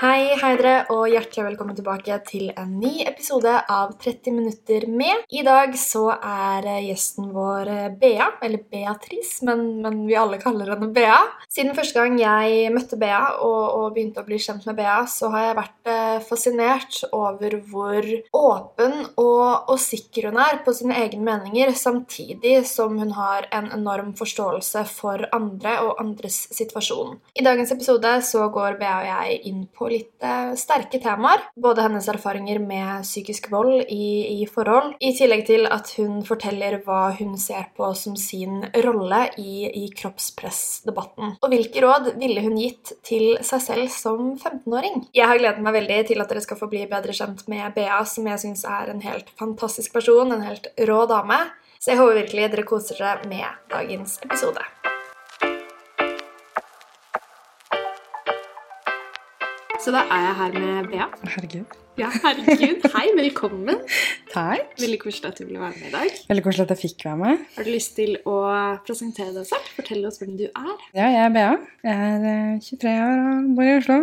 Hei, hei dere, og hjertelig velkommen tilbake til en ny episode av 30 minutter med. I dag så er gjesten vår Bea, eller Beatrice, men, men vi alle kaller henne Bea. Siden første gang jeg møtte Bea og, og begynte å bli kjent med Bea, så har jeg vært fascinert over hvor åpen og, og sikker hun er på sine egne meninger, samtidig som hun har en enorm forståelse for andre og andres situasjon. I dagens episode så går Bea og jeg inn på litt eh, sterke temaer. Både hennes erfaringer med psykisk vold i, i, forhold, i tillegg til at hun forteller hva hun ser på som sin rolle i, i kroppspressdebatten. Og hvilke råd ville hun gitt til seg selv som 15-åring? Jeg har gledet meg veldig til at dere skal få bli bedre kjent med Bea, som jeg syns er en helt fantastisk person, en helt rå dame. Så jeg håper virkelig dere koser dere med dagens episode. Så da er jeg her med Bea. Herregud. Ja, herregud. Hei, velkommen. Takk. Veldig koselig at du ville være med i dag. Veldig koselig at jeg fikk være med. Har du lyst til å presentere deg selv? Fortelle oss hvem du er. Ja, jeg er Bea. Jeg er 23 eh, år og bor i Oslo.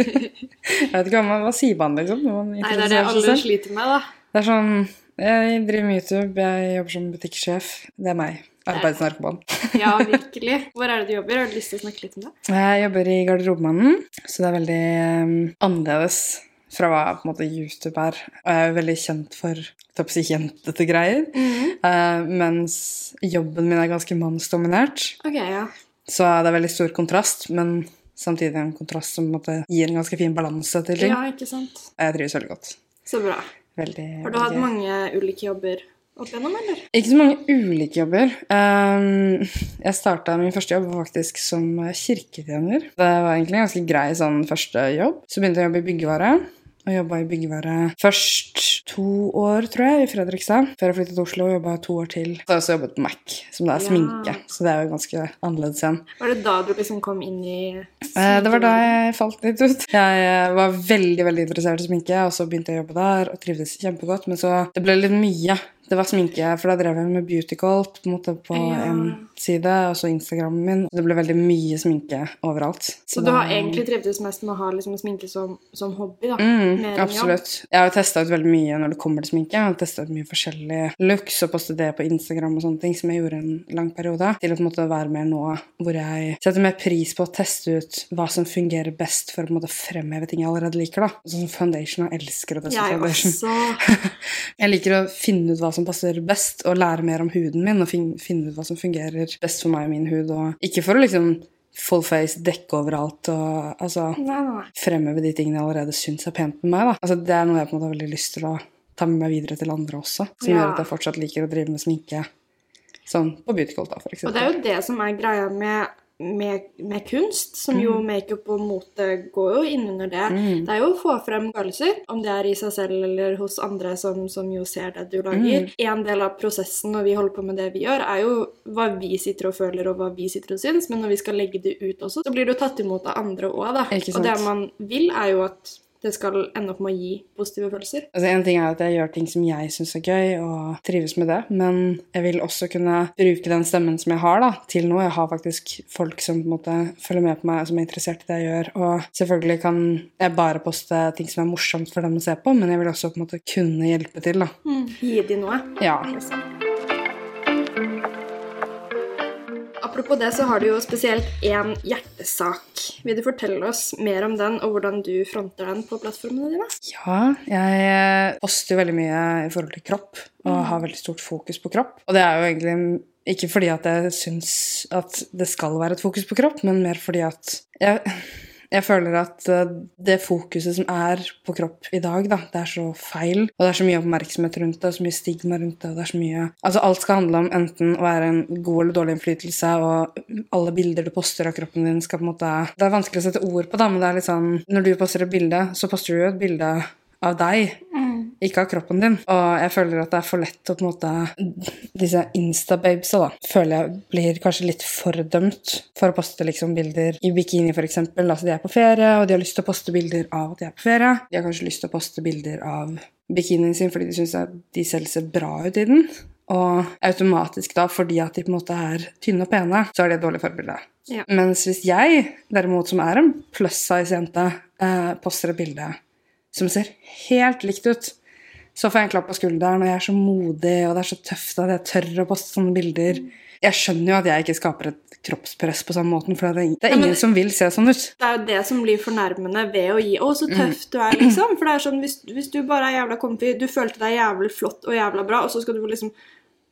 jeg vet ikke hva, sier man, liksom? Nei, det er det alle sliter med, da. Det er sånn Jeg driver med YouTube, jeg jobber som butikksjef. Det er meg. Arbeidsnarkoman. ja, virkelig. Hvor er det du jobber? Har du lyst til å snakke litt om det? Jeg jobber i Garderobemannen, så det er veldig um, annerledes fra hva på en måte YouTube er. Og jeg er veldig kjent for si, jentete greier. Mm uh, mens jobben min er ganske mannsdominert. Okay, ja. Så det er veldig stor kontrast, men samtidig en kontrast som måte, gir en ganske fin balanse til ting. Ja, ikke sant? Jeg trives veldig godt. Så bra. Veldig, Har du hatt mange ulike jobber? Opp gjennom, eller? Ikke så mange ulike jobber. Um, jeg starta min første jobb faktisk som kirketjener. Det var egentlig en ganske grei sånn første jobb. Så begynte jeg å jobbe i byggevare. Og jobba i byggevare først to år, tror jeg, i Fredrikstad. Før jeg flyttet til Oslo og jobba to år til. Så har jeg også jobbet på Mac, som det er ja. sminke. Så det er jo ganske annerledes igjen. Var det da du liksom kom inn i eh, Det var da jeg falt litt ut. Jeg eh, var veldig veldig interessert i sminke, og så begynte jeg å jobbe der og trivdes kjempegodt. Men så det ble litt mye det var sminke, for da drev jeg med beauty på, en måte på ja. en side, og så Instagrammen min. Det ble veldig mye sminke overalt. Så, så du har egentlig trivdes mest med å ha liksom sminke som, som, hobby, da? Mm, absolutt. Jeg har jo testa ut veldig mye når det kommer til sminke. Jeg har testa ut mye forskjellige looks og postet det på Instagram og sånne ting, som jeg gjorde en lang periode. Til å på en måte være mer nå hvor jeg setter mer pris på å teste ut hva som fungerer best for å på en måte fremheve ting jeg allerede liker, da. Sånn foundation, jeg elsker å teste foundation. Også. jeg liker å finne ut hva som som passer best, og lære mer om huden min og finne ut hva som fungerer best for meg og min hud. Og ikke for å liksom full face, dekke overalt og altså nei, nei. fremheve de tingene jeg allerede syns er pent med meg. da. Altså Det er noe jeg på en måte har veldig lyst til å ta med meg videre til andre også, som ja. gjør at jeg fortsatt liker å drive med sminke. Sånn på Beauty Cult, da, eksempel. Og det er jo det som er greia med med, med, kunst, som jo mm. makeup og mote går jo innunder det. Mm. Det er jo å få frem følelser, om det er i seg selv eller hos andre som, som jo ser det du lager. Mm. En del av prosessen når vi holder på med det vi gjør, er jo hva vi sitter og føler og hva vi sitter og syns, men når vi skal legge det ut også, så blir det jo tatt imot av andre òg, da. Og det man vil, er jo at det skal ende opp med å gi positive følelser. Altså En ting er at jeg gjør ting som jeg syns er gøy, og trives med det, men jeg vil også kunne bruke den stemmen som jeg har, da, til noe. Jeg har faktisk folk som på en måte følger med på meg, som er interessert i det jeg gjør. Og selvfølgelig kan jeg bare poste ting som er morsomt for dem å se på, men jeg vil også på en måte kunne hjelpe til, da. Mm. Gi dem noe. Ja. Apropos det, så har du jo spesielt én hjertesak. Vil du fortelle oss mer om den, og hvordan du fronter den på plattformene dine? Ja, jeg eh, poster veldig mye i forhold til kropp, og mm. har veldig stort fokus på kropp. Og det er jo egentlig ikke fordi at jeg syns at det skal være et fokus på kropp, men mer fordi at jeg jeg føler at eh, det fokuset som er på kropp i dag, da, det er så feil. Og det er så mye oppmerksomhet rundt det, og så mye stigma rundt det. og det er så mye... Altså Alt skal handle om enten å være en god eller dårlig innflytelse, og alle bilder du poster av kroppen din, skal på en måte Det er vanskelig å sette ord på, da, men det er litt sånn Når du poster et bilde, så poster du jo et bilde av deg. Ikke av kroppen din. Og jeg føler at det er for lett å på en måte Disse Insta-babesa da, føler jeg blir kanskje litt fordømt for å poste liksom bilder i bikini, f.eks. Altså de er på ferie, og de har lyst til å poste bilder av at de er på ferie. De har kanskje lyst til å poste bilder av bikinien sin fordi de syns at de selv ser bra ut i den. og automatisk da, fordi at de på en måte er tynne og pene, så er de et dårlig forbilde. Ja. Mens hvis jeg, derimot, som er en pluss size-jente, eh, poster et bilde som ser helt likt ut, så får jeg en klapp på skulderen, og jeg er så modig, og det er så tøft at jeg tør å poste sånne bilder. Jeg skjønner jo at jeg ikke skaper et kroppspress på samme måten, for det er, det er Ja, ingen som vil se sånn ut. Det er jo det som blir fornærmende ved å gi 'Å, så Mm. tøff du er', liksom. For det er sånn, hvis, hvis du bare er jævla comfy, du følte deg jævlig flott og jævla bra, og så skal du liksom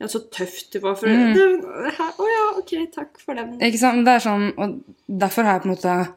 Ja, så tøff du var for Mm. Å ja, ok, takk for den. Ikke sant? Det er sånn, og derfor har jeg på en måte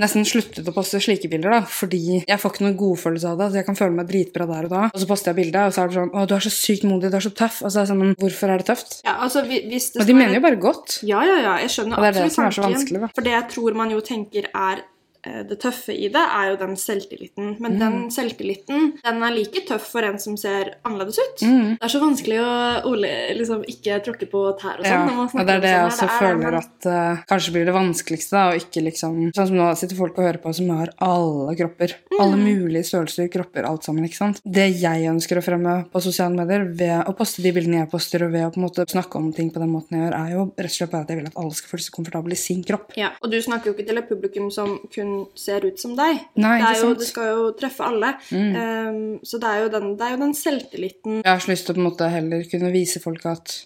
nesten sluttet å poste slike bilder, da, fordi jeg får ikke noen godfølelse av det. Altså Jeg kan føle meg dritbra der og da, og så poster jeg bildet, og så er det sånn 'Å, du er så sykt modig, du er så tøff'. Og så er det sånn, hvorfor er det tøft? Ja, altså, hvis det Og de mener jo bare godt. Ja, ja, ja, jeg skjønner er absolutt tanken. For det jeg tror man jo tenker er det tøffe i det, er jo den selvtilliten. Men den Mm. selvtilliten den er like tøff for en som ser annerledes ut. Mm. Det er så vanskelig å Ole, liksom, ikke tråkke på tær og sånn. Ja, og det er det jeg sånn også her. Det er- føler at uh, kanskje blir det vanskeligste, da, og ikke liksom Sånn som nå sitter folk og hører på som har alle kropper. Alle mulige størrelser, kropper, alt sammen, ikke sant. Det jeg ønsker å fremme på sosiale medier ved å poste de bildene jeg poster, og ved å på en måte snakke om ting på den måten jeg gjør, er jo rett og slett bare at jeg vil at alle skal føle seg komfortable i sin kropp. Ja, Og du snakker jo ikke til et publikum som kun ser ut som deg. Nei, det, jo. Mm. det skal jo treffe alle. Um, så det er, den, det er jo den selvtilliten Jeg har så lyst til å på en måte heller kunne vise folk at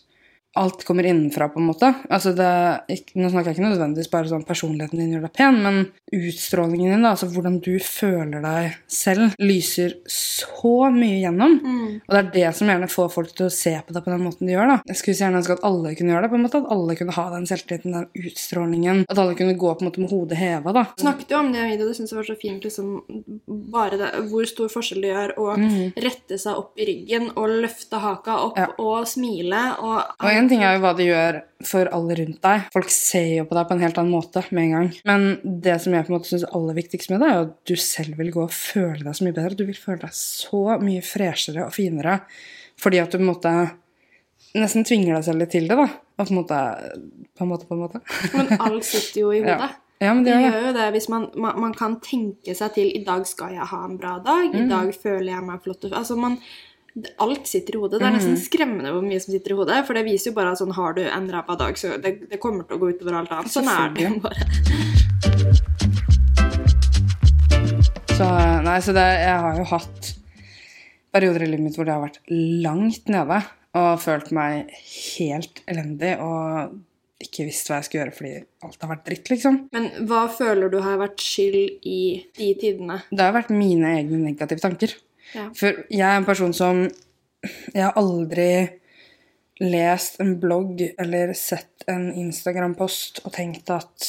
alt kommer innenfra, på en måte. Altså det, nå snakker jeg ikke nødvendigvis bare sånn personligheten din gjør deg pen, men utstrålingen din, da, altså hvordan du føler deg selv, lyser så mye gjennom. Og det er det som gjerne får folk til å se på deg på den måten de gjør. da. Jeg skulle så gjerne ønske at alle kunne gjøre det, på en måte, at alle kunne ha den selvtilliten, den utstrålingen, at alle kunne gå på en måte med hodet heva. da. snakket jo om det i videoen, det syns jeg var så fint. liksom, bare det, Hvor stor forskjell det gjør å rette seg opp i ryggen og løfte haka opp Mm. Ja. og smile. og... Og en ting er jo hva det gjør for alle rundt deg. Folk ser jo på deg på en helt annen måte med en gang. Men det som jeg på en måte synes er aller viktigst med det, er jo at du selv vil gå og føle deg så mye bedre. Du vil føle deg så mye freshere og finere fordi at du på en måte nesten tvinger deg selv litt til det, da. Og på en måte På en måte, på en måte. Men alt sitter jo i hodet. Ja, men det Det gjør jo det hvis man, man, man kan tenke seg til I dag skal jeg ha en bra dag. Mm. I dag føler jeg meg flott. Altså man, alt sitter i hodet. Det er nesten skremmende hvor mye som sitter i hodet. For det viser jo bare at sånn har du en ræva dag, så det, det kommer til å gå utover alt annet. Sånn er det bare. Så, nei, så det, jeg har jo hatt perioder i livet mitt hvor det har vært langt nede og følt meg helt elendig og ikke visst hva jeg skulle gjøre fordi alt har vært dritt, liksom. Men hva føler du har vært skyld i de tidene? Det har vært mine egne negative tanker. Ja. For jeg er en person som Jeg har aldri lest en blogg eller sett en Instagram-post og tenkt at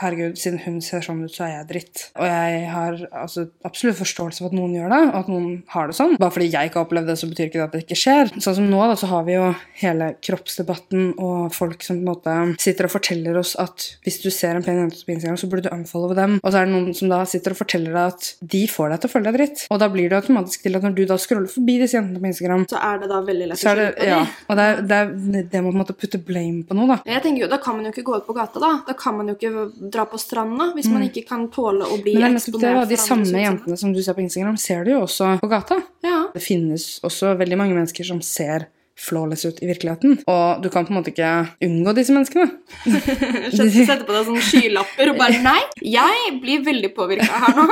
herregud, siden hun ser sånn ut, så er jeg dritt. Og jeg har altså, absolutt forståelse for at noen gjør det, og at noen har det sånn. Bare fordi jeg ikke har opplevd det, så betyr ikke det at det ikke skjer. Sånn som nå, da, så har vi jo hele kroppsdebatten og folk som på en måte sitter og forteller oss at hvis du ser en pen jente på Instagram, så burde du unfollowe dem. Og så er det noen som da sitter og forteller deg at de får deg til å føle deg dritt. Og da blir det automatisk til at når du da scroller forbi disse jentene på Instagram, Så er det da veldig lett å skylde ja, og det er, det er det må på en måte putte blame på noe, da. Jeg tenker jo, Da kan man jo ikke gå ut på gata, da. Da kan man jo ikke dra på stranda hvis man ikke kan tåle å bli eksponert. Men det da. De samme jentene som du ser på Instagram, ser du jo også på gata. Ja. Det finnes også veldig mange mennesker som ser flawless ut i virkeligheten. Og du kan på en måte ikke unngå disse menneskene. Sette på deg sånne skylapper og bare Nei, jeg blir veldig påvirka her nå.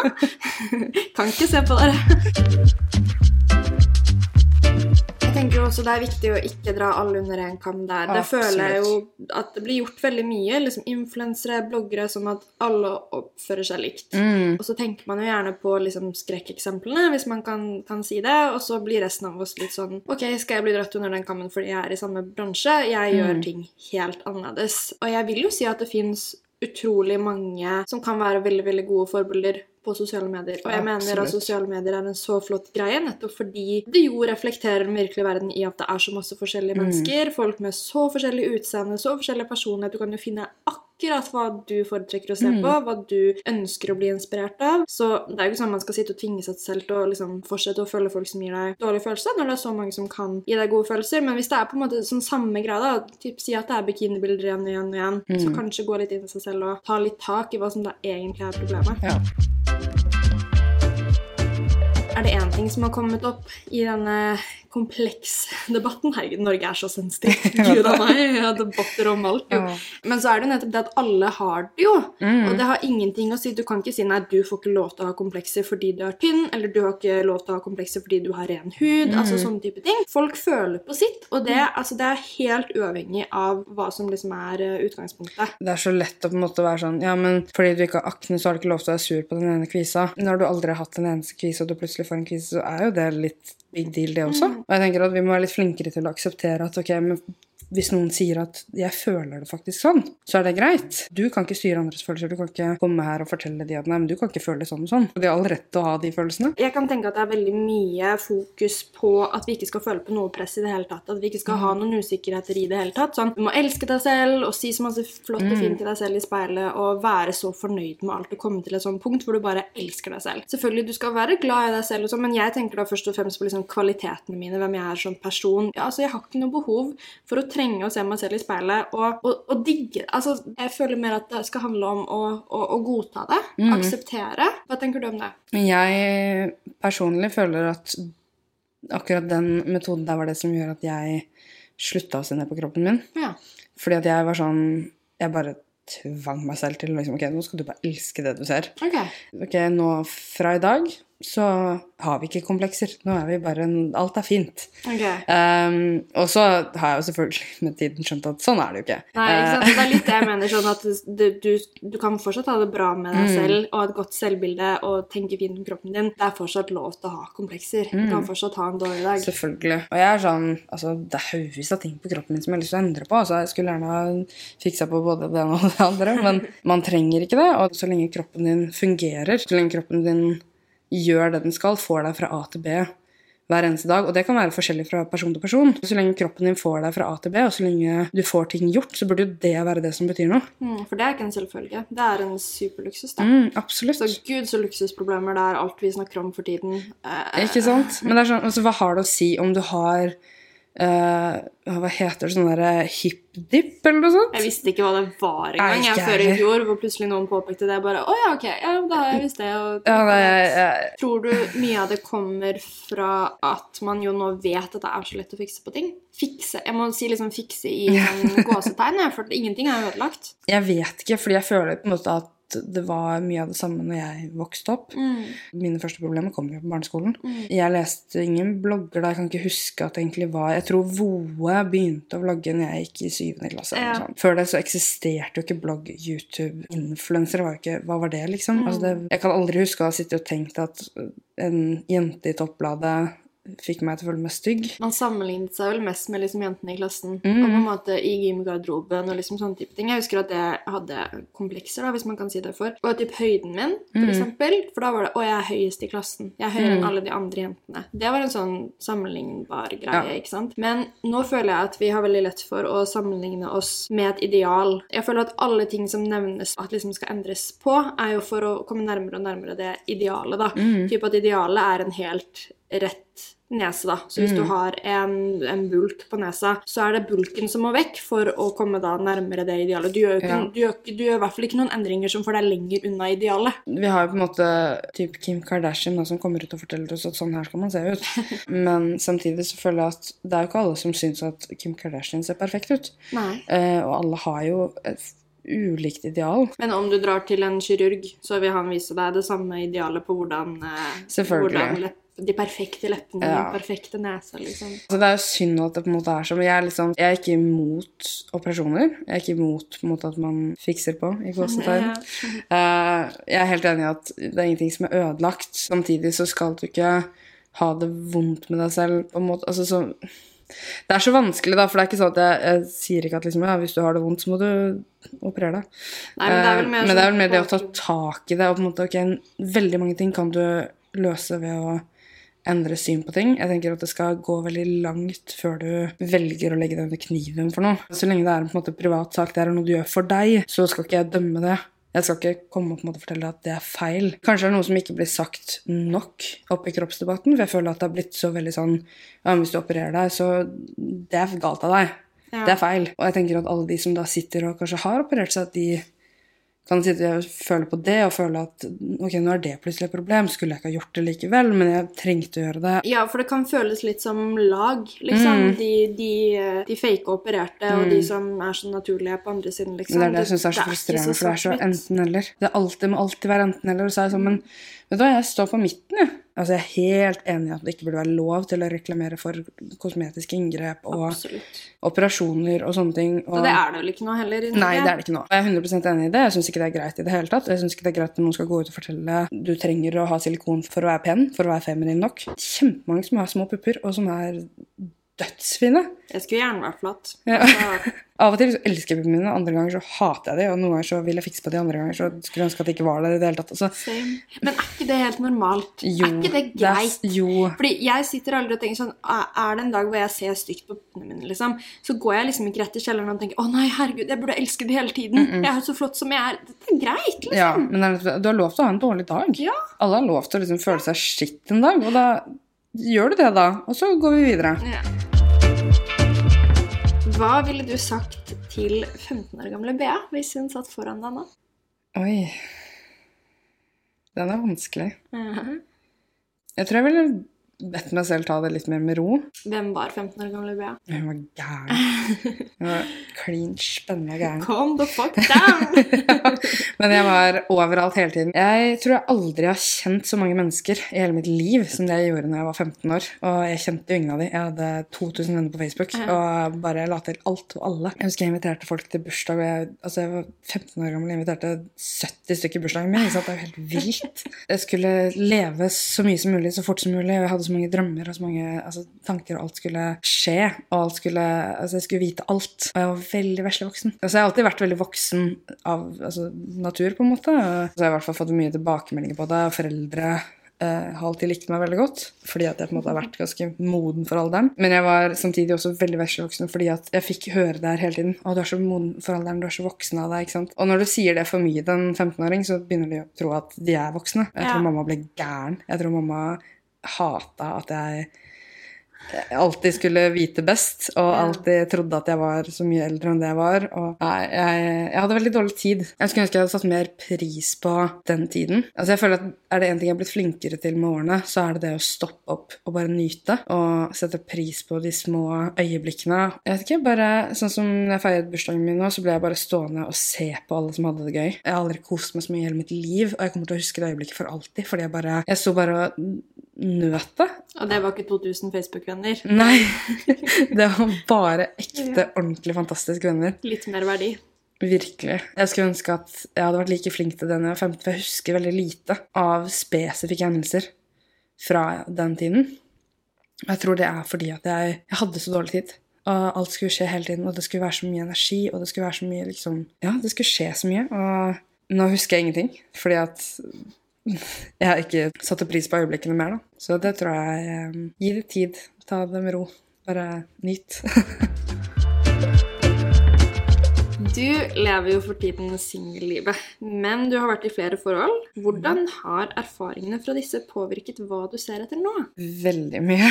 Kan ikke se på dere. Tenker også Det er viktig å ikke dra alle under en kam der. Det føler jeg jo at det blir gjort veldig mye. liksom Influensere, bloggere, som at alle oppfører seg likt. Mm. Og så tenker man jo gjerne på liksom skrekkeksemplene, hvis man kan, kan si det. Og så blir resten av oss litt sånn Ok, skal jeg bli dratt under den kammen fordi jeg er i samme bransje? Jeg gjør ting helt annerledes. Og jeg vil jo si at det fins utrolig mange som kan være veldig veldig gode forbilder på sosiale medier. Og jeg mener at sosiale medier er en så flott greie, nettopp fordi det jo reflekterer den virkelige verden i at det er så masse forskjellige mennesker. Folk med så forskjellig utseende, så forskjellig personlighet. Du kan jo finne akkurat hva du foretrekker å se på, hva du ønsker å bli inspirert av. Så det er jo ikke sånn man skal sitte og tvinge seg selv til å liksom fortsette å følge folk som gir deg dårlige følelser, når det er så mange som kan gi deg gode følelser. Men hvis det er på en måte sånn samme grad da, typ si at det er bikinibilder igjen og igjen og igjen, så kanskje gå litt inn i seg selv og ta litt tak i hva som da egentlig er problemet. Ja. Er det én ting som har kommet opp i denne kompleksdebatten Herregud, Norge er så sensitivt. Gud a meg, jeg har debatter om alt. Jo. Men så er det nettopp det at alle har det jo. Mm. Og det har ingenting å si. Du kan ikke si nei, du får ikke lov til å ha komplekser fordi du er tynn, eller du har ikke lov til å ha komplekser fordi du har ren hud. altså Mm. sånne type ting. Folk føler på sitt, og det, altså, det er helt uavhengig av hva som liksom er eh, utgangspunktet. Det er så lett å på en måte være sånn Ja, men fordi du ikke har akne, så har du ikke lov til å være sur på den ene kvisa. Når du aldri har hatt en eneste kvise, og du plutselig får en så er jo det litt big deal, det også. Og jeg tenker at vi må være litt flinkere til å akseptere at ok, men hvis noen sier at 'jeg føler det faktisk sånn', så er det greit. Du kan ikke styre andres følelser. Du kan ikke komme her og fortelle de at 'nei, men du kan ikke føle sånn og sånn'. Og de har all rett til å ha de følelsene. Jeg kan tenke at det er veldig mye fokus på at vi ikke skal føle på noe press i det hele tatt. At vi ikke skal ha noen usikkerheter i det hele tatt. Sånn, du må elske deg selv og si så masse flott og fint til deg selv i speilet og være så fornøyd med alt og komme til et sånt punkt hvor du bare elsker deg selv. Selvfølgelig, du skal være glad i deg selv og sånn, men jeg tenker da først og fremst på liksom kvalitetene mine, hvem jeg er som person. Ja, altså, jeg har ikke noe behov for å trenge å se meg selv i speilet og, og, og digge Altså, jeg føler mer at det skal handle om å, å, å godta det. Akseptere. Hva tenker du om det? Jeg personlig føler at akkurat den metoden der var det som gjør at jeg slutta å se ned på kroppen min. Ja. Fordi at jeg var sånn Jeg bare tvang meg selv til liksom, Ok, nå skal du bare elske det du ser. Ok. Ok, nå fra i dag så har vi ikke komplekser. Nå er vi bare en, Alt er fint. Okay. Um, og så har jeg jo selvfølgelig med tiden skjønt at sånn er det jo ikke. Nei, ikke sant? Det er litt det jeg mener. sånn at du, du, du kan fortsatt ha det bra med deg selv og ha et godt selvbilde og tenke fint om kroppen din. Det er fortsatt lov til å ha komplekser. Du kan fortsatt ha en dårlig dag. Selvfølgelig. Og jeg er sånn, altså Det er haugevis av ting på kroppen min som jeg har lyst til å endre på. altså Jeg skulle gjerne ha fiksa på både det ene og det andre, men man trenger ikke det. Og så lenge kroppen din fungerer, så lenge kroppen din gjør det den skal, får deg fra A til B hver eneste dag. Og det kan være forskjellig fra person til person. Så lenge kroppen din får deg fra A til B, og så lenge du får ting gjort, så burde jo det være det som betyr noe. Mm, for det er ikke en selvfølge. Det er en superluksus. da. Mm, absolutt. Så gud, så luksusproblemer det er alt vi snakker om for tiden. Eh, Ikke sant? Men det er sånn, altså, hva har det å si om du har eh, Hva heter det? Sånn derre hip-dip, eller noe sånt? jeg visste ikke hva det var engang jeg før i fjor, hvor plutselig noen påpekte det. Bare, å ja, ok, ja, da har jeg visst det. Og, Ja, nei, jeg, Tror du mye av det kommer fra at man jo nå vet at det er så lett å fikse på ting? Fikse, Jeg må si liksom fikse i en gåsetegn, for ingenting er ødelagt. jeg vet ikke, fordi jeg føler på en måte at det var mye av det samme når jeg vokste opp. Mine første problemer kom jo på barneskolen. Jeg leste ingen blogger da. Jeg kan ikke huske at det egentlig var Jeg tror Voe begynte å vlogge når jeg gikk i syvende klasse. Ja. Før det så eksisterte jo ikke blogg, YouTube, influensere. var jo ikke- Hva var det, liksom? Altså det, jeg kan aldri huske å ha sittet og tenkt at en jente i toppbladet fikk meg til å føle meg stygg. Man sammenlignet seg vel mest med liksom jentene i klassen. Mm. Og på en måte i gymgarderoben og liksom sånne type ting. Jeg husker at jeg hadde komplekser, da, hvis man kan si det for. Og typ høyden min, for Mm. eksempel. For da var det 'Å, jeg er høyest i klassen'. Jeg er høyere enn alle de andre jentene. Det var en sånn sammenlignbar greie, Ja. ikke sant. Men nå føler jeg at vi har veldig lett for å sammenligne oss med et ideal. Jeg føler at alle ting som nevnes at liksom skal endres på, er jo for å komme nærmere og nærmere det idealet, da. Mm. Typ at idealet er en helt rett nese, da. Så hvis du har en, en bulk på nesa, så er det bulken som må vekk for å komme da nærmere det idealet. Du gjør, ikke, Ja. du gjør, du gjør i hvert fall ikke noen endringer som får deg lenger unna idealet. Vi har jo på en måte typ Kim Kardashian da, som kommer ut og forteller oss at sånn her skal man se ut. Men samtidig så føler jeg at det er jo ikke alle som syns at Kim Kardashian ser perfekt ut. Eh, og alle har jo ulikt ideal. Men om du drar til en kirurg, så vil han vise deg det samme idealet på hvordan, eh, hvordan lepp, de perfekte leppene, Ja. den perfekte nesa, liksom. Så det er jo synd at det på en måte er sånn. Jeg er, liksom, jeg er ikke imot operasjoner. Jeg er ikke imot måte, at man fikser på i gåsetegn. Eh, jeg er helt enig i at det er ingenting som er ødelagt. Samtidig så skal du ikke ha det vondt med deg selv. på en måte. Altså, så, det er så vanskelig, da, for det er ikke sånn at jeg, jeg sier ikke at liksom, ja, hvis du har det vondt, så må du operere deg. Nei, men det er vel Eh, mer, men det er vel sånn mer det å ta tak i det. og på en måte, ok, Veldig mange ting kan du løse ved å endre syn på ting. Jeg tenker at det skal gå veldig langt før du velger å legge deg under kniven for noe. Så lenge det er en på en måte privat sak, det er noe du gjør for deg, så skal ikke jeg dømme det. Jeg skal ikke komme og fortelle at det er feil. Kanskje det er noe som ikke blir sagt nok oppe i kroppsdebatten, for jeg føler at det har blitt så veldig sånn ja, hvis du opererer deg, så det er galt av deg. Ja. Det er feil. Og jeg tenker at alle de som da sitter og kanskje har operert seg, at de kan sitte og føle på det og føle at ok, nå er det plutselig et problem. Skulle jeg ikke ha gjort det likevel, men jeg trengte å gjøre det. Ja, for det kan føles litt som lag, liksom. Mm. De, de, de fake opererte opererte, og de som er så naturlige på andre siden, liksom. Det er det jeg syns er så frustrerende, for det er så enten-eller. Det er alltid, må alltid være enten-eller. Og så er jeg sånn, men vet du hva, jeg står på midten, jeg. Altså, jeg er helt enig i at det ikke burde være lov til å reklamere for kosmetiske inngrep og Absolutt. operasjoner og sånne ting. Og... Så det er det vel ikke nå heller? i Nei, det er det ikke nå. Jeg er 100 enig i det. Jeg syns ikke det er greit i det hele tatt. Jeg syns ikke det er greit at noen skal gå ut og fortelle du trenger å ha silikon for å være pen, for å være feminin nok. Kjempemange som har små pupper, og som er dødsfine. Jeg skulle gjerne vært flott. Ja. Altså, Av og til så elsker jeg puppene mine, andre ganger så hater jeg dem, og noen ganger så vil jeg fikse på de, andre ganger så skulle jeg ønske at de ikke var der i det hele tatt. Altså. Men er ikke det helt normalt? jo, er ikke det greit? jo. Fordi jeg sitter aldri og tenker sånn Er det en dag hvor jeg ser stygt på puppene mine, liksom, så går jeg liksom ikke rett i kjelleren og tenker Å nei, herregud, jeg burde elske det hele tiden. Jeg er så flott som jeg er. Dette er greit, liksom. Ja, men du har lov til å ha en dårlig dag. Ja. Alle har lov til å liksom føle seg skitt en dag, og da gjør du det, da. Og så går vi videre. Ja. Hva ville du sagt til 15 år gamle Bea hvis hun satt foran deg nå? Oi. Den er vanskelig. Jeg tror jeg ville bedt meg selv ta det litt mer med ro. Hvem var 15 år gamle Bea? Hun var gæren. Hun var clean spennende gæren. Calm the fuck down! Men jeg var overalt hele tiden. Jeg tror jeg aldri har kjent så mange mennesker i hele mitt liv som det jeg gjorde når jeg var 15 år. Og jeg kjente jo ingen av dem. Jeg hadde 2000 venner på Facebook og bare la til alt og alle. Jeg husker jeg inviterte folk til bursdag, jeg, altså jeg var 15 år gammel og inviterte 70 stykker i bursdagen min. Det er jo helt vilt. Jeg skulle leve så mye som mulig, så fort som mulig, og jeg hadde så mange drømmer og så mange altså, tanker, og alt skulle skje. Og alt skulle, altså jeg skulle vite alt. Og jeg var veldig vesle voksen. Altså, jeg har alltid vært veldig voksen av altså, natur, på en måte. Så så har jeg i hvert fall fått mye tilbakemeldinger på det. Foreldre eh, har alltid likt meg veldig godt, fordi at jeg på en måte har vært ganske moden for alderen. Men jeg var samtidig også veldig veslevoksen fordi at jeg fikk høre det her hele tiden. Å, du er så moden for alderen, du er så voksen av deg, ikke sant. Og når du sier det for mye til en 15-åring, så begynner de å tro at de er voksne. Jeg Ja. tror mamma ble gæren. Jeg tror mamma hata at jeg jeg alltid skulle vite best, og alltid trodde at jeg var så mye eldre enn det jeg var. Og nei, jeg, jeg hadde veldig dårlig tid. Jeg skulle ønske jeg hadde satt mer pris på den tiden. Altså jeg føler at Er det én ting jeg har blitt flinkere til med årene, så er det det å stoppe opp og bare nyte. Og sette pris på de små øyeblikkene. Jeg vet ikke, bare Sånn som når jeg feiret bursdagen min nå, så ble jeg bare stående og se på alle som hadde det gøy. Jeg har aldri kost meg så mye i hele mitt liv, og jeg kommer til å huske det øyeblikket for alltid. Fordi jeg bare Jeg sto bare og nøt det. Og det var ikke 2000 Facebook-venner. Nei. Det var bare ekte, ordentlig fantastiske venner. Litt mer verdi. Virkelig. Jeg skulle ønske at jeg hadde vært like flink til det da jeg var 15, for jeg husker veldig lite av spesifikke hendelser fra den tiden. Og jeg tror det er fordi at jeg, jeg hadde så dårlig tid. Og alt skulle skje hele tiden, og det skulle være så mye energi, og det skulle være så mye liksom Ja, det skulle skje så mye. Og nå husker jeg ingenting, fordi at jeg har ikke satte pris på øyeblikkene mer, da. Så det tror jeg eh, Gi det tid. Ta det med ro. Bare nyt. Du lever jo for tiden singellivet, men du har vært i flere forhold. Hvordan har erfaringene fra disse påvirket hva du ser etter nå? Veldig mye.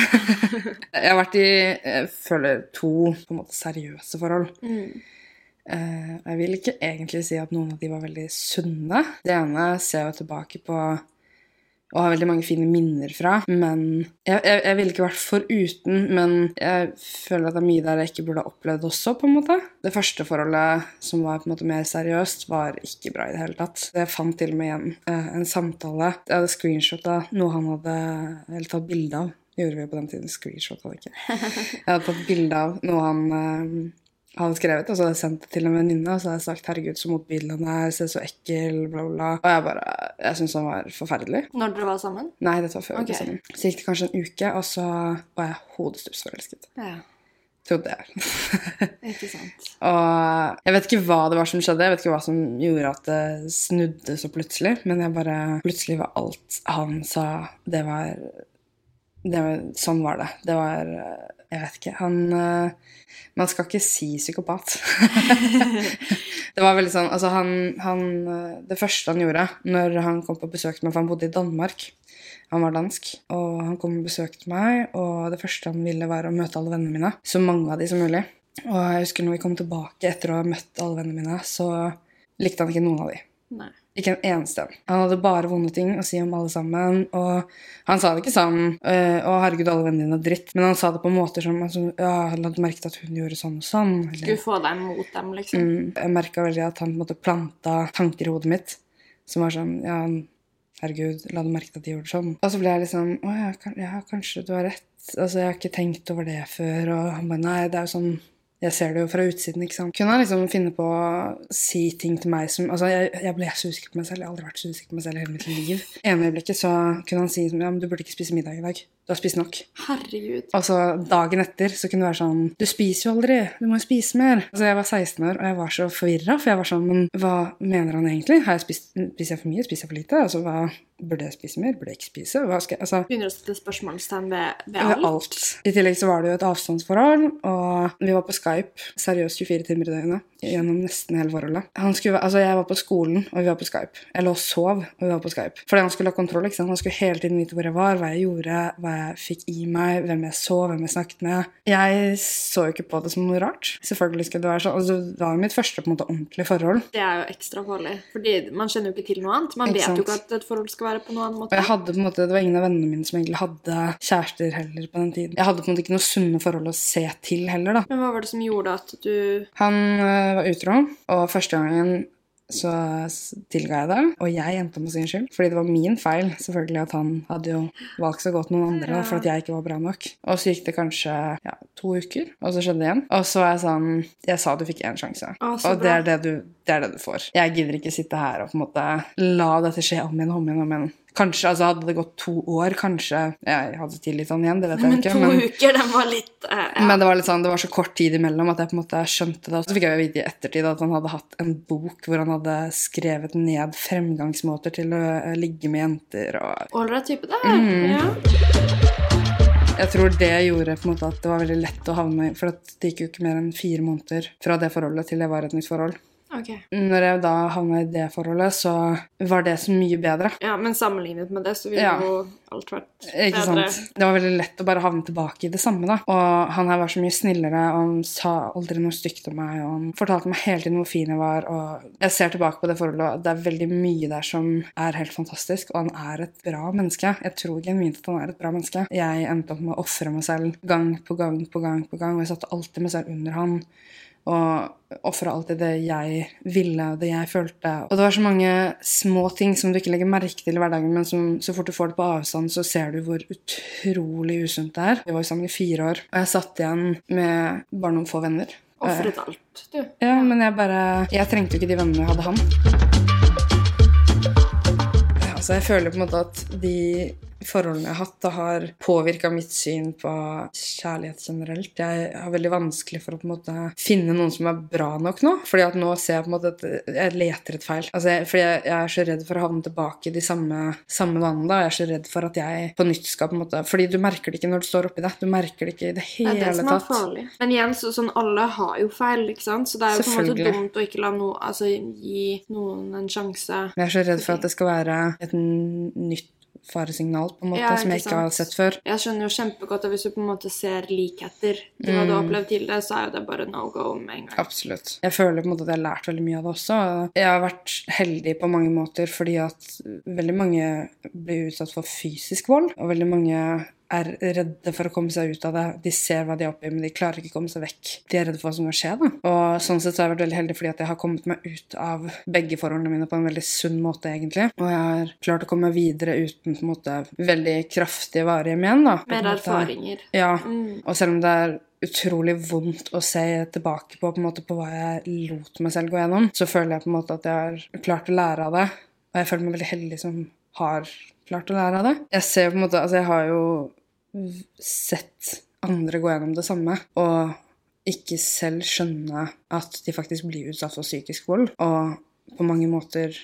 jeg har vært i jeg føler to på en måte seriøse forhold. Eh, Jeg vil ikke egentlig si at noen av de var veldig sunne. Det ene ser jeg jo tilbake på og har veldig mange fine minner fra. Men jeg, jeg, jeg ville ikke vært foruten, men jeg føler at det er mye der jeg ikke burde ha opplevd også, på en måte. Det første forholdet, som var på en måte mer seriøst, var ikke bra i det hele tatt. Jeg fant til og med igjen eh, en samtale. Jeg hadde screenshot noe han hadde eller tatt bilde av. Gjorde vi på den tiden. Screenshot hadde ikke. Jeg hadde tatt bilde av noe han eh, hadde skrevet, og så hadde jeg sendt det til en venninne, og så hadde jeg sagt 'herregud, så motbydelig han er, ser så ekkel', bla, bla. Og jeg bare Jeg syntes han var forferdelig. Når dere var sammen? Nei, dette var før vi var sammen. Så gikk det kanskje en uke, og så var jeg hodestups forelsket. Ja, Trodde jeg. ikke sant. og jeg vet ikke hva det var som skjedde, jeg vet ikke hva som gjorde at det snudde så plutselig, men jeg bare Plutselig var alt han sa, det var, det var Sånn var det. Det var Jeg vet ikke. Han eh, Man skal ikke si psykopat. det var veldig sånn Altså, han, han eh, Det første han gjorde når han kom på besøk til meg, for han bodde i Danmark han var dansk, og han kom og besøkte meg, og det første han ville, var å møte alle vennene mine. Så mange av de som mulig. Og jeg husker når vi kom tilbake etter å ha møtt alle vennene mine, så likte han ikke noen av de. Nei. Ikke en eneste. Han hadde bare vonde ting å si om alle sammen. Og han sa det ikke sånn øh, 'Å, herregud, alle vennene dine er dritt', men han sa det på måter som altså, 'Ja, han hadde merket at hun gjorde sånn og sånn'. Eller, Skulle få deg mot dem, liksom. mm, jeg merka veldig at han på en måte planta tanker i hodet mitt som var sånn Ja, herregud, la du merke til at de gjorde sånn? Og så ble jeg liksom Å ja, kan, ja, kanskje du har rett. Altså, jeg har ikke tenkt over det før. Og han bare Nei, det er jo sånn jeg ser det jo fra utsiden. ikke sant? Kunne han liksom finne på å si ting til meg som Altså, jeg, jeg ble så usikker på meg selv. Jeg har aldri vært så usikker på meg selv i hele mitt liv. ene øyeblikket så kunne han si ja, men du burde ikke spise middag i dag. Du har spist nok. Herregud. Og så dagen etter så kunne det være sånn Du spiser jo aldri. Du må jo spise mer. Altså, jeg var 16 år, og jeg var så forvirra, for jeg var sånn Men hva mener han egentlig? Har jeg spist, spiser jeg for mye? Spiser jeg for lite? Altså, hva Burde jeg spise mer? Burde jeg ikke spise? Hva skal jeg Altså Begynner å sette spørsmålstegn ved, ved ved alt. alt. I tillegg så var det jo et avstandsforhold, og vi var på Skype seriøst 24 timer i døgnet gjennom nesten hele forholdet. Han skulle, altså Jeg var på skolen, og vi var på Skype. Jeg lå og sov, og vi var på Skype. Fordi han skulle ha kontroll. ikke sant? Han skulle hele tiden vite hvor jeg var, hva jeg gjorde, hva jeg fikk i meg, hvem jeg så, hvem jeg snakket med. Jeg så jo ikke på det som noe rart. Selvfølgelig skulle det være sånn. Altså, det var jo mitt første på en måte ordentlige forhold. Det er jo ekstra farlig. Fordi man kjenner jo ikke til noe annet. Man vet jo ikke at et forhold skal være på noen annen måte. Og jeg hadde på en måte, Det var ingen av vennene mine som egentlig hadde kjærester heller på den tiden. Jeg hadde på en måte ikke noe sunne forhold å se til heller, da. Men hva var det som gjorde at du Han øh, var utro, og første gangen så tilga jeg det. Og jeg endte på sin skyld. Fordi det var min feil selvfølgelig at han hadde jo valgt så godt noen andre da, for at jeg ikke var bra nok. Og så gikk det kanskje ja, to uker, og så skjedde det igjen. Og så er jeg sånn Jeg sa du fikk én sjanse. ah, og det er det, du, det er det du får. Jeg gidder ikke sitte her og på en måte la dette skje om igjen og om igjen. om igjen. Kanskje, altså Hadde det gått to år, kanskje jeg hadde tilgitt han igjen. Det vet jeg Men ikke. to men... uker, den var litt uh, ja. Men det var litt sånn, det var så kort tid imellom at jeg på en måte skjønte det. Og så fikk jeg jo vite i ettertid at han hadde hatt en bok hvor han hadde skrevet ned fremgangsmåter til å eh, ligge med jenter. og Ålreit type, det. Mm. Ja. Jeg tror det gjorde på en måte at det var veldig lett å havne i, for det gikk jo ikke mer enn fire måneder fra det forholdet til det var et nytt forhold. Ok. Når jeg da havna i det forholdet, så var det så mye bedre. Ja, men sammenlignet med det, så ville Ja. jo alt vært bedre. Ikke sant? Det var veldig lett å bare havne tilbake i det samme. da. Og han her var så mye snillere, og han sa aldri noe stygt om meg. Og han fortalte meg hele tiden hvor fin jeg var. og Jeg ser tilbake på det forholdet, og det er veldig mye der som er helt fantastisk. Og han er et bra menneske. Jeg tror genuint at han er et bra menneske. Jeg endte opp med å ofre meg selv gang på gang på gang, på gang, og jeg satte alltid meg selv under han. Og ofra alltid det jeg ville, det jeg følte. Og det var så mange små ting som du ikke legger merke til i hverdagen, men som så fort du får det på avstand, så ser du hvor utrolig usunt det er. Vi var sammen i fire år, og jeg satt igjen med bare noen få venner. Ofret alt, du. Ja, men jeg bare Jeg trengte jo ikke de vennene jeg hadde han. Altså, jeg føler på en måte at de forholdene jeg har hatt, har påvirka mitt syn på kjærlighet generelt. Jeg har veldig vanskelig for å på en måte finne noen som er bra nok nå. fordi at nå ser jeg på en måte at jeg leter et feil. Altså, fordi jeg, jeg er så redd for å havne tilbake i de samme, samme vanene. da. Jeg er så redd for at jeg på nytt skal på en måte Fordi du merker det ikke når du står oppi det. Du merker det ikke i det Det hele er det som er tatt. farlig. Men igjen, så, sånn, alle har jo feil, ikke sant? Så det er jo på en måte dumt å ikke la noe, altså, gi noen en sjanse. Jeg er så redd for at det skal være et nytt faresignal på en måte Ja, som jeg ikke har sett før. Jeg skjønner jo kjempegodt at hvis du på en måte ser likheter til hva du har Mm. opplevd tidligere, så er jo det bare no go med en gang. Absolutt. Jeg føler på en måte at jeg har lært veldig mye av det også. Jeg har vært heldig på mange måter fordi at veldig mange blir utsatt for fysisk vold, og veldig mange er redde for å komme seg ut av det. De ser hva de er oppi, men de klarer ikke å komme seg vekk. De er redde for hva som kan skje. da. Og sånn sett så har jeg vært veldig heldig fordi at jeg har kommet meg ut av begge forholdene mine på en veldig sunn måte, egentlig. Og jeg har klart å komme meg videre uten på en måte veldig kraftige varige men. da. Mer erfaringer. Ja, Mm. og selv om det er utrolig vondt å se tilbake på, på, en måte, på hva jeg lot meg selv gå gjennom, så føler jeg på en måte at jeg har klart å lære av det. Og jeg føler meg veldig heldig som har klart å lære av det. Jeg ser på en måte, altså jeg har jo sett andre gå gjennom det samme, og ikke selv skjønne at de faktisk blir utsatt for psykisk vold. Og på mange måter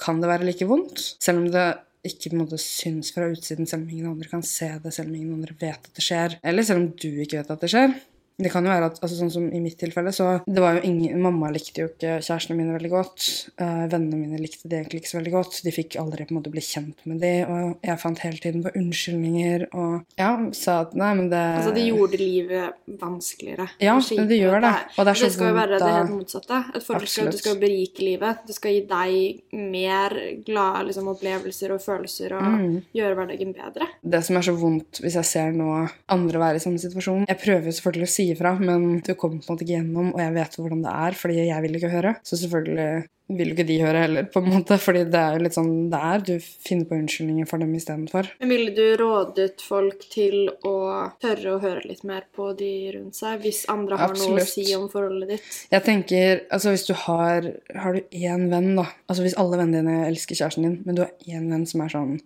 kan det være like vondt, selv om det ikke på en måte syns fra utsiden, selv om ingen andre kan se det, selv om ingen andre vet at det skjer, eller selv om du ikke vet at det skjer. Det kan jo være at, altså Sånn som i mitt tilfelle, så det var jo ingen Mamma likte jo ikke kjærestene mine veldig godt. Uh, vennene mine likte de egentlig ikke så veldig godt. De fikk aldri på en måte bli kjent med de, og jeg fant hele tiden på unnskyldninger og ja, sa at nei, men det Altså, det gjorde livet vanskeligere. Ja, og det gjør det. Og det er så det skal jo være det helt motsatte. Et forhold skal, Absolutt. skal berike livet. Det skal gi deg mer glade liksom, opplevelser og følelser og Mm. gjøre hverdagen bedre. Det som er så vondt hvis jeg ser nå andre være i samme situasjon Jeg prøver selvfølgelig å si ifra, men du kommer på en måte ikke gjennom, og jeg vet hvordan det er, fordi jeg vil ikke høre. Så selvfølgelig vil jo ikke de høre heller, på en måte, fordi det er jo litt sånn det er. Du finner på unnskyldninger for dem istedenfor. Ville du rådet folk til å tørre å høre litt mer på de rundt seg, hvis andre har noe å si om forholdet ditt? Jeg tenker, altså Hvis du har Har du én venn, da Altså Hvis alle vennene dine elsker kjæresten din, men du har én venn som er sånn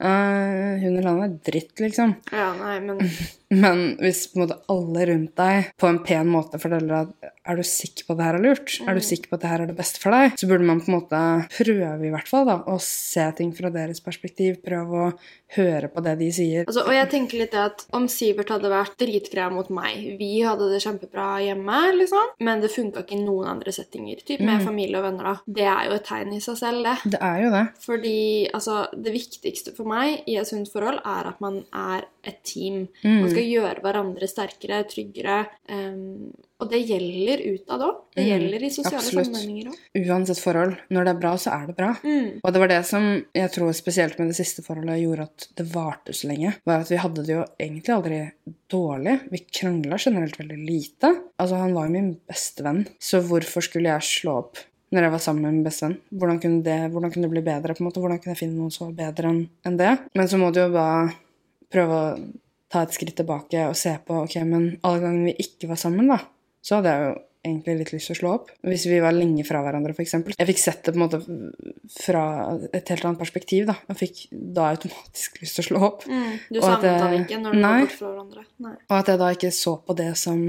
«Eh, Hun eller han er dritt, liksom. Ja, nei, men Men hvis på en måte alle rundt deg på en pen måte forteller at er du sikker på at det her er lurt, er du sikker på at det her er det beste for deg, så burde man på en måte prøve i hvert fall da, å se ting fra deres perspektiv. Prøve å høre på det de sier. Altså, og jeg tenker litt det at om Sivert hadde vært dritgrei mot meg Vi hadde det kjempebra hjemme, liksom, men det funka ikke i noen andre settinger. Typ med familie og venner, da. Det er jo et tegn i seg selv, det. Det er jo det. Fordi altså, det viktigste for meg i et sunt forhold er at man er et team. Mm. Man skal gjøre hverandre sterkere, tryggere. ehm, og det gjelder utad òg. Det Mm, gjelder i sosiale absolutt. sammenhenger òg. Uansett forhold. Når det er bra, så er det bra. Mm. Og det var det som jeg tror spesielt med det siste forholdet gjorde at det varte så lenge. Var at vi hadde det jo egentlig aldri dårlig. Vi krangla generelt veldig lite. Altså, han var jo min beste venn, så hvorfor skulle jeg slå opp? Når jeg var sammen med min beste venn. Hvordan kunne, det, hvordan kunne det bli bedre? på en måte? Hvordan kunne jeg finne noen som var bedre enn det? Men så må du jo bare prøve å ta et skritt tilbake og se på ok, men alle gangene vi ikke var sammen, da, så hadde jeg jo egentlig litt lyst til å slå opp. Hvis vi var lenge fra hverandre, f.eks. Jeg fikk sett det på en måte fra et helt annet perspektiv. da. Jeg fikk da automatisk lyst til å slå opp. Mm. Du savnet han ikke når du Nei. var bort fra hverandre? Nei. Og at jeg da ikke så på det som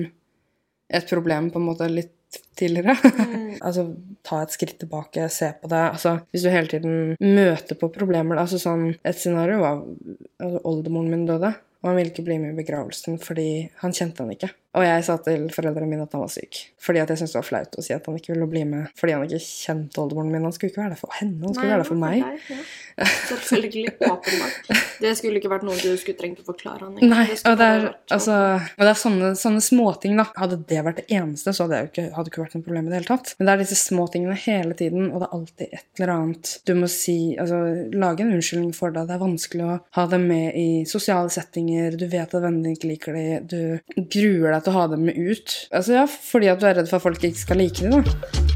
et problem på en måte litt tidligere. Mm. altså ta et skritt tilbake, se på det. Altså, hvis du hele tiden møter på problemer altså sånn, Et scenario var altså, oldemoren min døde, og han ville ikke bli med i begravelsen fordi han kjente han ikke. Og jeg sa til foreldrene mine at han var syk. Fordi at jeg syntes det var flaut å si at han ikke ville bli med fordi han ikke kjente oldemoren min. Han skulle ikke være der for henne, han skulle Nei, være der for meg. deg, ja. Selvfølgelig. Åpenbart. Det skulle ikke vært noe du skulle trengt å forklare han. Nei, det og det er, sånn. altså, og det er sånne, sånne småting, da. Hadde det vært det eneste, så hadde det ikke, hadde ikke vært noe problem i det hele tatt. Men det er disse småtingene hele tiden, og det er alltid et eller annet du må si Altså, lage en unnskyldning for det. Det er vanskelig å ha dem med i sosiale settinger. Du vet at vennene ikke liker dem. Du gruer deg til å ha dem med ut. Altså, ja, fordi at du er redd for at folk ikke skal like dem, da.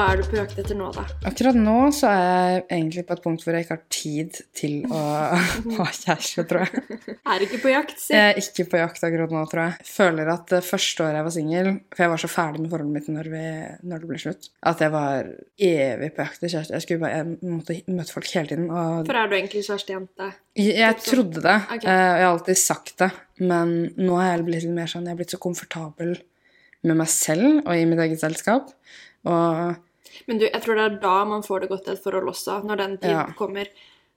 Hva er du på jakt etter nå, da? Akkurat nå så er jeg egentlig på et punkt hvor jeg ikke har tid til å ha kjæreste, tror jeg. Er ikke på jakt, si. Jeg er ikke på jakt akkurat nå, tror jeg. Føler at det første året jeg var singel, for jeg var så ferdig med forholdet mitt når, vi, når det ble slutt, at jeg var evig på jakt etter kjæreste. Jeg, skulle bare, jeg måtte møte folk hele tiden. Og For er du egentlig kjærestejente? jeg, jeg trodde det, Ok. eh, og jeg har alltid sagt det, men nå har jeg blitt litt mer sånn Jeg har blitt så komfortabel med meg selv og i mitt eget selskap. Og Men du, jeg tror det er da man får det godt i et forhold også, når den tid Ja. kommer.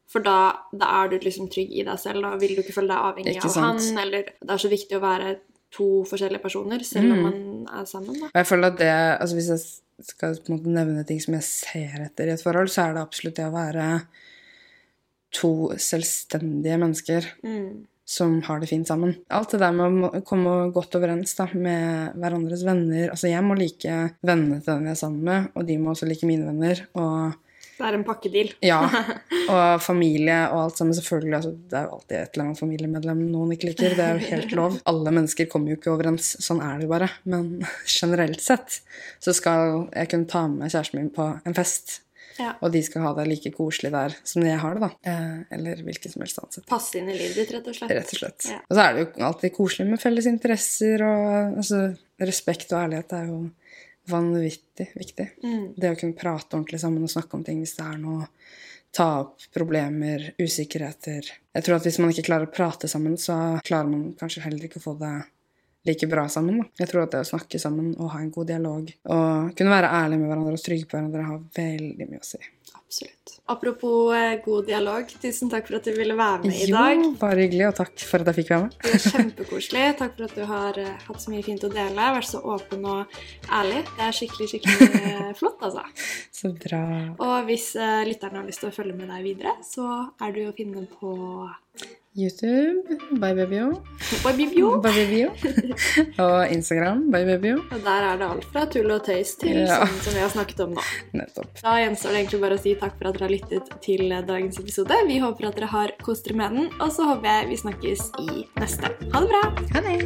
For da, da er du liksom trygg i deg selv. Da vil du ikke føle deg avhengig av han. Eller det er så viktig å være to forskjellige personer, selv Mm. om man er sammen. da. Og jeg føler at det, altså Hvis jeg skal på en måte nevne ting som jeg ser etter i et forhold, så er det absolutt det å være to selvstendige mennesker Mm. Som har det fint sammen. Alt det der med å komme godt overens da, med hverandres venner. Altså Jeg må like vennene til den jeg er sammen med, og de må også like mine venner. Og Det er en pakkedeal. ja, og familie og alt sammen. Selvfølgelig, altså, Det er jo alltid et eller annet familiemedlem noen ikke liker. Det er jo helt lov. Alle mennesker kommer jo ikke overens. Sånn er det jo bare. Men generelt sett så skal jeg kunne ta med kjæresten min på en fest. Ja. Og de skal ha det like koselig der som jeg har det, da. Eh, eller hvilken som helst annet sett. Passe inn i livet ditt, rett og slett. Rett og slett. Ja. Og så er det jo alltid koselig med felles interesser, og altså, respekt og ærlighet er jo vanvittig viktig. Mm. Det å kunne prate ordentlig sammen og snakke om ting hvis det er noe Ta opp problemer, usikkerheter. Jeg tror at hvis man ikke klarer å prate sammen, så klarer man kanskje heller ikke å få det like bra sammen. Da. Jeg tror at det å snakke sammen og ha en god dialog og kunne være ærlig med hverandre og trygge på hverandre har veldig mye å si. Absolutt. Apropos eh, god dialog, tusen takk for at du ville være med i dag. Jo, bare hyggelig, og takk for at jeg fikk være med. Det er kjempekoselig. Takk for at du har eh, hatt så mye fint å dele. Vært så åpen og ærlig. Det er skikkelig, skikkelig eh, flott, altså. Så bra. Og hvis lytterne har lyst til å følge med deg videre, så er du å finne på YouTube, bybabyo. Bybabyo. på Bibio. Bye Babyo. og Instagram, bybabyo. Og der er det alt fra tull og tøys til Ja. sånn som vi har snakket om nå. Nettopp. Da gjenstår det egentlig bare å si takk for at dere har lyttet til dagens episode. Vi håper at dere har kost dere med den, og så håper jeg vi snakkes i neste. Ha det bra! Ha det.